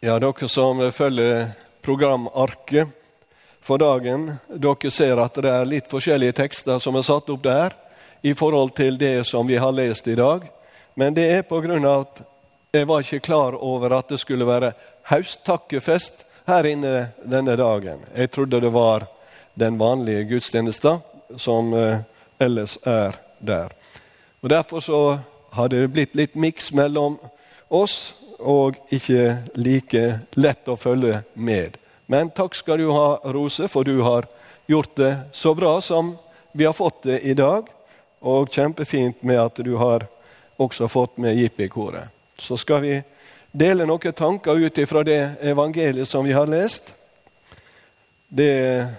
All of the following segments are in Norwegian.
Ja, dere som følger programarket for dagen, dere ser at det er litt forskjellige tekster som er satt opp der i forhold til det som vi har lest i dag. Men det er på grunn av at jeg var ikke klar over at det skulle være haustakkefest her inne denne dagen. Jeg trodde det var den vanlige gudstjenesten som eh, ellers er der. Og Derfor så har det blitt litt miks mellom oss og ikke like lett å følge med. Men takk skal du ha, Rose, for du har gjort det så bra som vi har fått det i dag. Og kjempefint med at du har også fått med Jippi-koret. Så skal vi dele noen tanker ut ifra det evangeliet som vi har lest. Det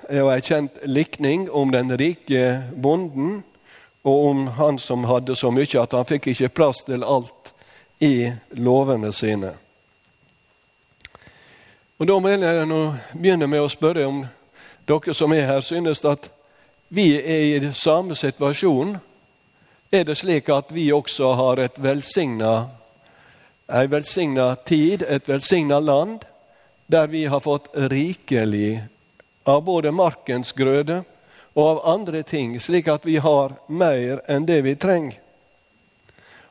er jo ei kjent likning om den rike bonden og om han som hadde så mye at han fikk ikke plass til alt i lovene sine. Og Da må jeg nå begynne med å spørre om dere som er her, synes at vi er i samme situasjon. Er det slik at vi også har et velsigna, ei velsigna tid, et velsigna land, der vi har fått rikelig av både markens grøde og av andre ting, slik at vi har mer enn det vi trenger?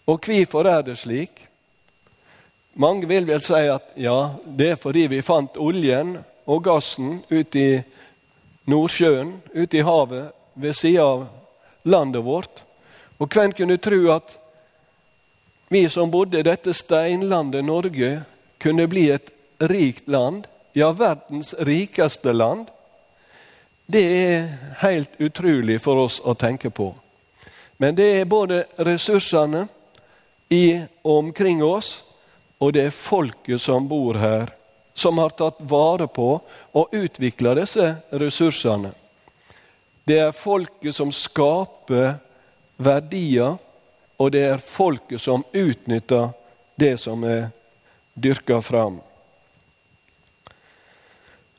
Og hvorfor er det slik? Mange vil vel si at ja, det er fordi vi fant oljen og gassen ute i Nordsjøen, ute i havet ved sida av landet vårt. Og hvem kunne tro at vi som bodde i dette steinlandet Norge, kunne bli et rikt land, ja, verdens rikeste land? Det er helt utrolig for oss å tenke på. Men det er både ressursene i omkring oss, og det er folket som bor her, som har tatt vare på og utvikla disse ressursene. Det er folket som skaper verdier, og det er folket som utnytter det som er dyrka fram.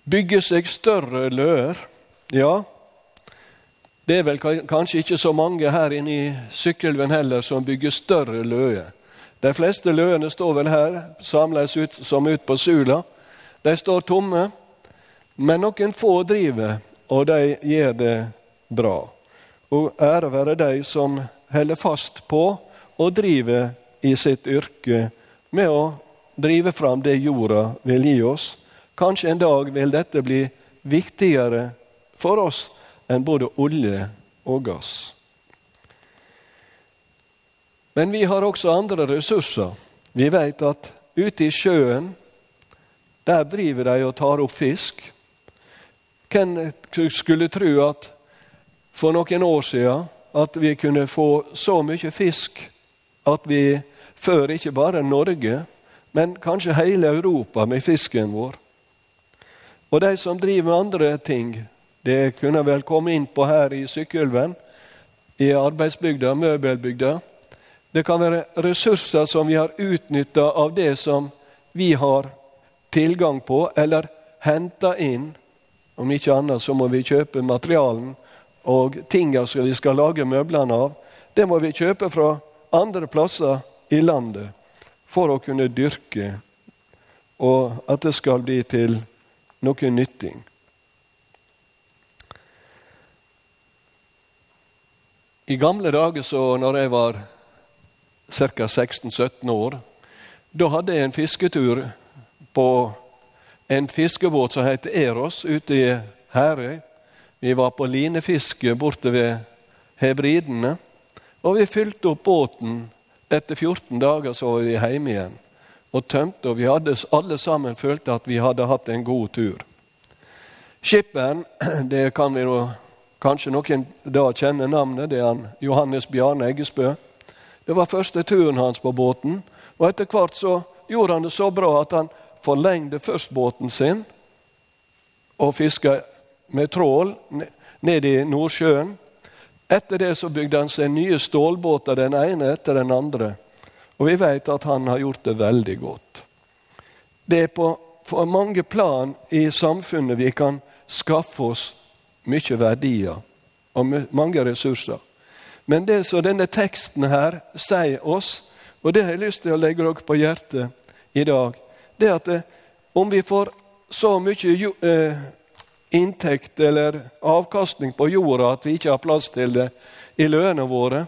Bygge seg større løer. Ja, det er vel kanskje ikke så mange her inne i Sykkylven heller som bygger større løer. De fleste løene står vel her, samles ut som ut på Sula. De står tomme, men noen få driver, og de gjør det bra. Og ære være de som holder fast på og driver i sitt yrke med å drive fram det jorda vil gi oss. Kanskje en dag vil dette bli viktigere for oss enn både olje og gass. Men vi har også andre ressurser. Vi vet at ute i sjøen, der driver de og tar opp fisk. Hvem skulle tro at for noen år siden at vi kunne få så mye fisk at vi før ikke bare Norge, men kanskje hele Europa med fisken vår. Og de som driver med andre ting, det kunne vel komme inn på her i Sykkylven, i arbeidsbygda, møbelbygda. Det kan være ressurser som vi har utnytta av det som vi har tilgang på, eller henta inn. Om ikke annet så må vi kjøpe materialen og tinga som vi skal lage møblene av. Det må vi kjøpe fra andre plasser i landet for å kunne dyrke, og at det skal bli til noe nytting. I gamle dager, så når jeg var ca. 16-17 år. Da hadde jeg en fisketur på en fiskebåt som het Eros, ute i Herøy. Vi var på linefiske borte ved Hebridene. Og vi fylte opp båten. Etter 14 dager så var vi hjemme igjen og tømte, og vi hadde alle sammen følte at vi hadde hatt en god tur. Skipperen, det kan vi jo kanskje noen da kjenner navnet, det er han Johannes Bjarne Eggesbø. Det var første turen hans på båten. Og etter hvert så gjorde han det så bra at han forlengde først båten sin og fiska med trål ned i Nordsjøen. Etter det så bygde han seg nye stålbåter, den ene etter den andre. Og vi vet at han har gjort det veldig godt. Det er på mange plan i samfunnet vi kan skaffe oss mye verdier og mange ressurser. Men det som denne teksten her sier oss, og det har jeg lyst til å legge dere på hjertet i dag, det er at Om vi får så mye eh, inntekt eller avkastning på jorda at vi ikke har plass til det i lønene våre,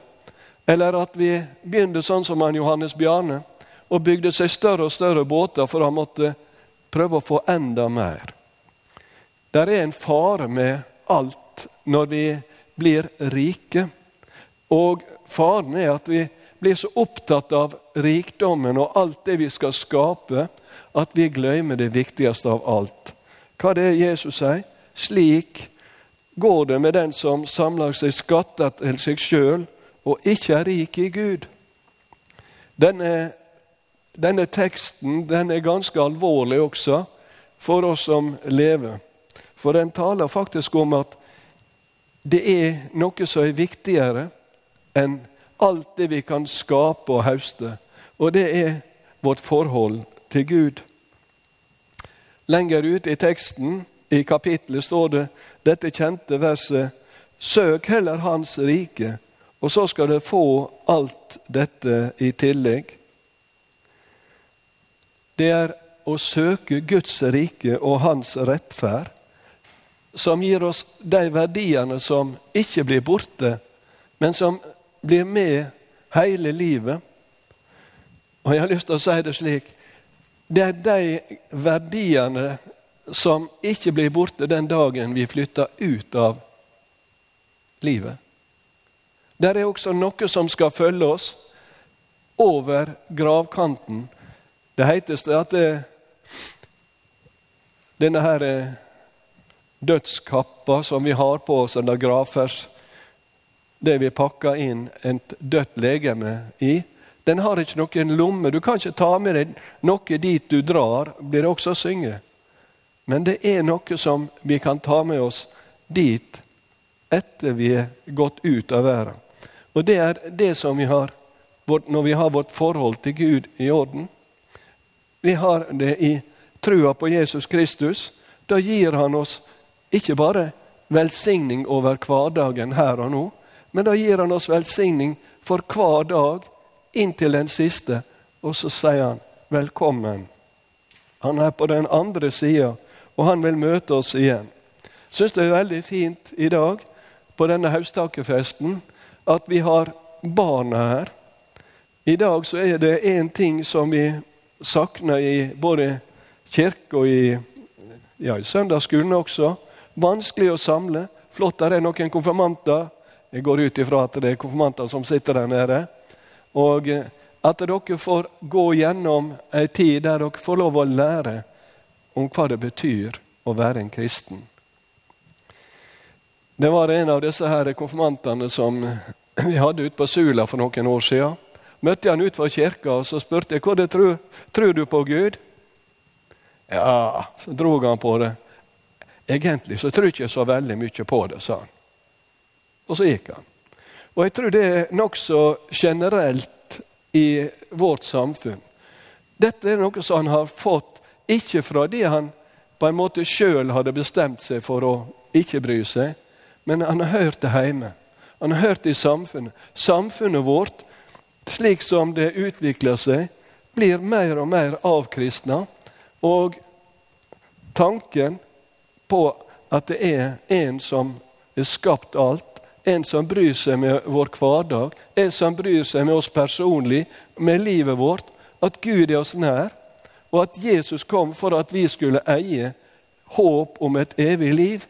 eller at vi begynte sånn som han Johannes Bjarne og bygde seg større og større båter for han måtte prøve å få enda mer. Der er en fare med alt når vi blir rike. Og faren er at vi blir så opptatt av rikdommen og alt det vi skal skape, at vi glemmer det viktigste av alt. Hva det er Jesus sier? Slik går det med den som samler seg skatter til seg sjøl og ikke er rik i Gud. Denne, denne teksten den er ganske alvorlig også for oss som lever. For den taler faktisk om at det er noe som er viktigere enn alt det vi kan skape og høste. Og det er vårt forhold til Gud. Lenger ute i teksten, i kapittelet, står det dette kjente verset Søk heller Hans rike, og så skal dere få alt dette i tillegg. Det er å søke Guds rike og Hans rettferd som gir oss de verdiene som ikke blir borte, men som blir med hele livet. Og jeg har lyst til å si det slik det er de verdiene som ikke blir borte den dagen vi flytter ut av livet. Der er også noe som skal følge oss over gravkanten. Det heter at det, denne her eh, dødskappa som vi har på oss, eller gravfers, det vi pakker inn et dødt legeme i, den har ikke noen lomme. Du kan ikke ta med deg noe dit du drar, blir det også å synge. Men det er noe som vi kan ta med oss dit etter vi er gått ut av verden. Og det er det som vi har når vi har vårt forhold til Gud i orden. Vi har det i trua på Jesus Kristus. Da gir han oss ikke bare velsigning over hverdagen her og nå, men da gir han oss velsigning for hver dag inntil den siste, og så sier han 'velkommen'. Han er på den andre sida, og han vil møte oss igjen. Syns det er veldig fint i dag på denne høsttakerfesten at vi har barna her. I dag så er det én ting som vi savner i både kirke og i, ja, i søndagsskolen også. Vanskelig å samle. Flott, det er noen konfirmanter. Jeg går ut ifra at det er konfirmanter som sitter der nede. Og eh, at dere får gå gjennom ei tid der dere får lov å lære om hva det betyr å være en kristen. Det var en av disse her konfirmantene som vi hadde ute på Sula for noen år siden. Møtte jeg han utenfor kirka og så spurte jeg, hva det tror, tror du på Gud. Ja, så drog han på det. Egentlig så tror jeg ikke så veldig mye på det, sa han. Og så gikk han. Og jeg tror det er nokså generelt i vårt samfunn. Dette er noe som han har fått ikke fra det han på en måte sjøl hadde bestemt seg for å ikke bry seg, men han har hørt det hjemme. Han har hørt det i samfunnet. Samfunnet vårt, slik som det utvikler seg, blir mer og mer avkristna. Og tanken på at det er en som er skapt alt, en som bryr seg med vår hverdag, en som bryr seg med oss personlig, med livet vårt. At Gud er oss nær, og at Jesus kom for at vi skulle eie håp om et evig liv.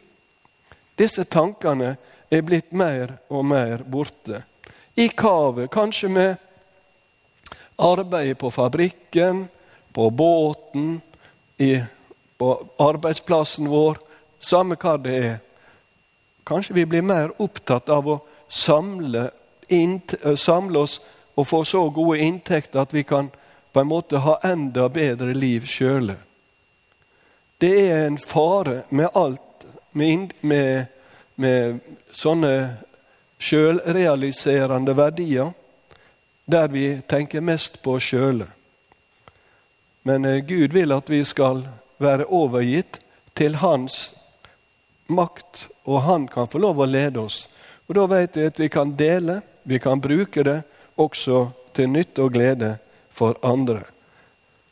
Disse tankene er blitt mer og mer borte. I kavet, kanskje med arbeidet på fabrikken, på båten, på arbeidsplassen vår, samme hva det er Kanskje vi blir mer opptatt av å samle, eh, samle oss og få så gode inntekter at vi kan på en måte ha enda bedre liv sjøle. Det er en fare med alt, med, med, med sånne sjølrealiserende verdier, der vi tenker mest på oss sjøle. Men eh, Gud vil at vi skal være overgitt til Hans makt, og han kan få lov å lede oss. Og Da vet jeg at vi kan dele, vi kan bruke det også til nytte og glede for andre.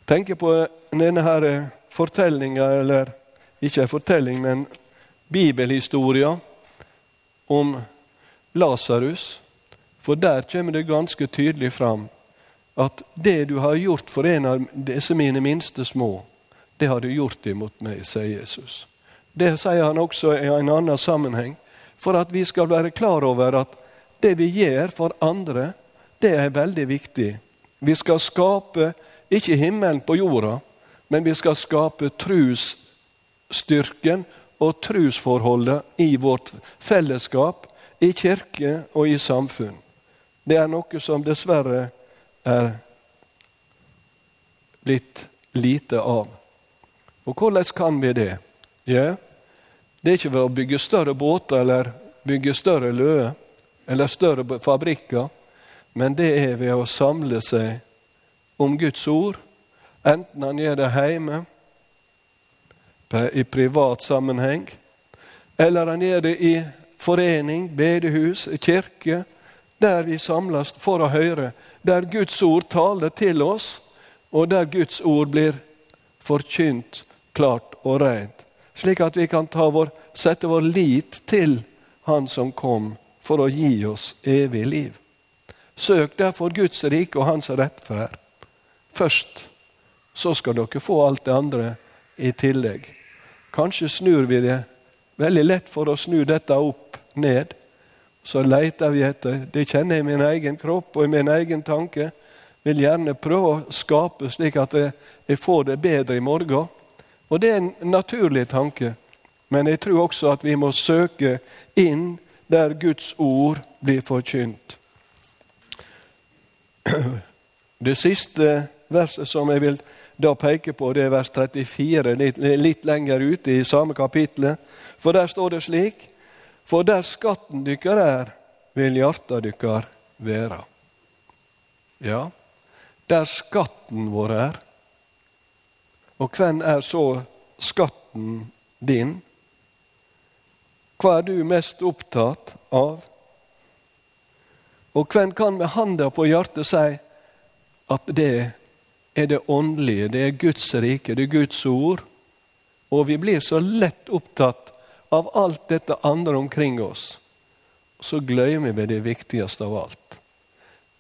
Tenk på denne her fortellinga, eller ikke en fortelling, men bibelhistoria om Lasarus. For der kommer det ganske tydelig fram at det du har gjort for en av disse mine minste små, det har du gjort imot meg, sier Jesus. Det sier han også i en annen sammenheng, for at vi skal være klar over at det vi gjør for andre, det er veldig viktig. Vi skal skape ikke himmelen på jorda, men vi skal skape trusstyrken og trusforholdet i vårt fellesskap, i kirke og i samfunn. Det er noe som dessverre er blitt lite av. Og hvordan kan vi det? Ja, det er ikke ved å bygge større båter eller bygge større løer eller større fabrikker, men det er ved å samle seg om Guds ord, enten han gjør det hjemme, i privat sammenheng, eller han gjør det i forening, bedehus, kirke, der vi samles for å høre, der Guds ord taler til oss, og der Guds ord blir forkynt klart og rent, slik at vi kan vår, sette vår lit til Han som kom for å gi oss evig liv. Søk derfor Guds rike og Hans rettferd først. Så skal dere få alt det andre i tillegg. Kanskje snur vi det veldig lett for å snu dette opp ned. Så leter vi etter Det kjenner jeg i min egen kropp og i min egen tanke. Vil gjerne prøve å skape slik at jeg får det bedre i morgen. Og det er en naturlig tanke. Men jeg tror også at vi må søke inn der Guds ord blir forkynt. Det siste verset som jeg vil da peke på, det er vers 34, litt, litt lenger ute i samme kapitlet. For der står det slik For der skatten dykker er, vil hjarta dykkar være. Ja, der skatten vår er. Og hvem er så skatten din? Hva er du mest opptatt av? Og hvem kan med handa på hjertet si at det er det åndelige, det er Guds rike, det er Guds ord? Og vi blir så lett opptatt av alt dette andre omkring oss. Så glemmer vi det viktigste av alt.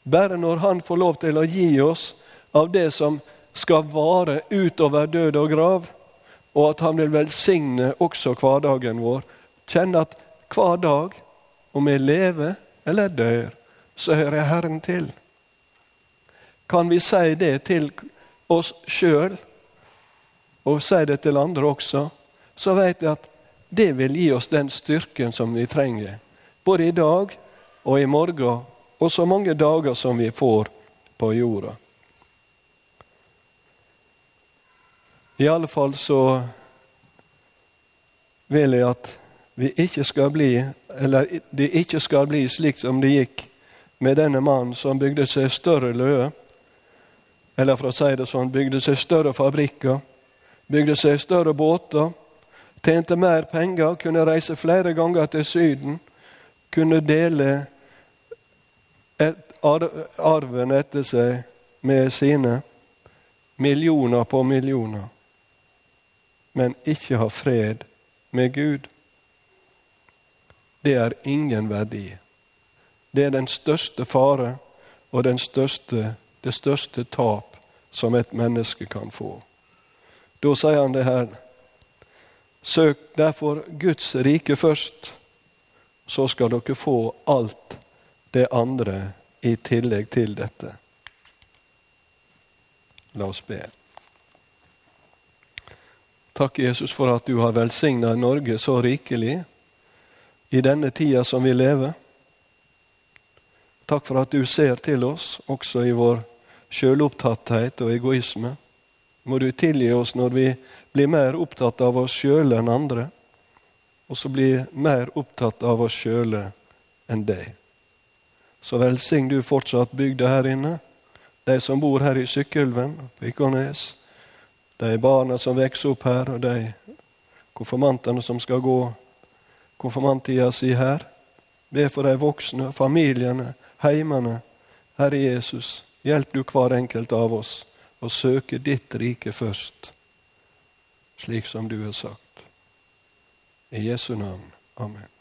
Bare når Han får lov til å gi oss av det som skal vare utover død og grav, og at Han vil velsigne også hverdagen vår, Kjenne at hver dag, om jeg lever eller dør, så hører jeg Herren til. Kan vi si det til oss sjøl, og si det til andre også, så vet jeg at det vil gi oss den styrken som vi trenger. Både i dag og i morgen, og så mange dager som vi får på jorda. I alle fall så vil jeg at vi ikke skal bli, eller det ikke skal bli slik som det gikk med denne mannen som bygde seg større løer. Eller for å si det sånn, bygde seg større fabrikker, bygde seg større båter, tjente mer penger, kunne reise flere ganger til Syden, kunne dele arven etter seg med sine. Millioner på millioner. Men ikke ha fred med Gud det er ingen verdi. Det er den største fare og den største, det største tap som et menneske kan få. Da sier han det her Søk derfor Guds rike først, så skal dere få alt det andre i tillegg til dette. La oss be. Takk, Jesus, for at du har velsigna Norge så rikelig i denne tida som vi lever. Takk for at du ser til oss, også i vår sjølopptatthet og egoisme. Må du tilgi oss når vi blir mer opptatt av oss sjøle enn andre, og så blir mer opptatt av oss sjøle enn deg. Så velsign du fortsatt bygda her inne, de som bor her i Sykkylven, på Ikornes, de barna som vokser opp her, og de konfirmantene som skal gå konfirmanttida si her. Be for de voksne, familiene, heimene. Herre Jesus, hjelp du hver enkelt av oss å søke ditt rike først. slik som du har sagt. I Jesu navn. Amen.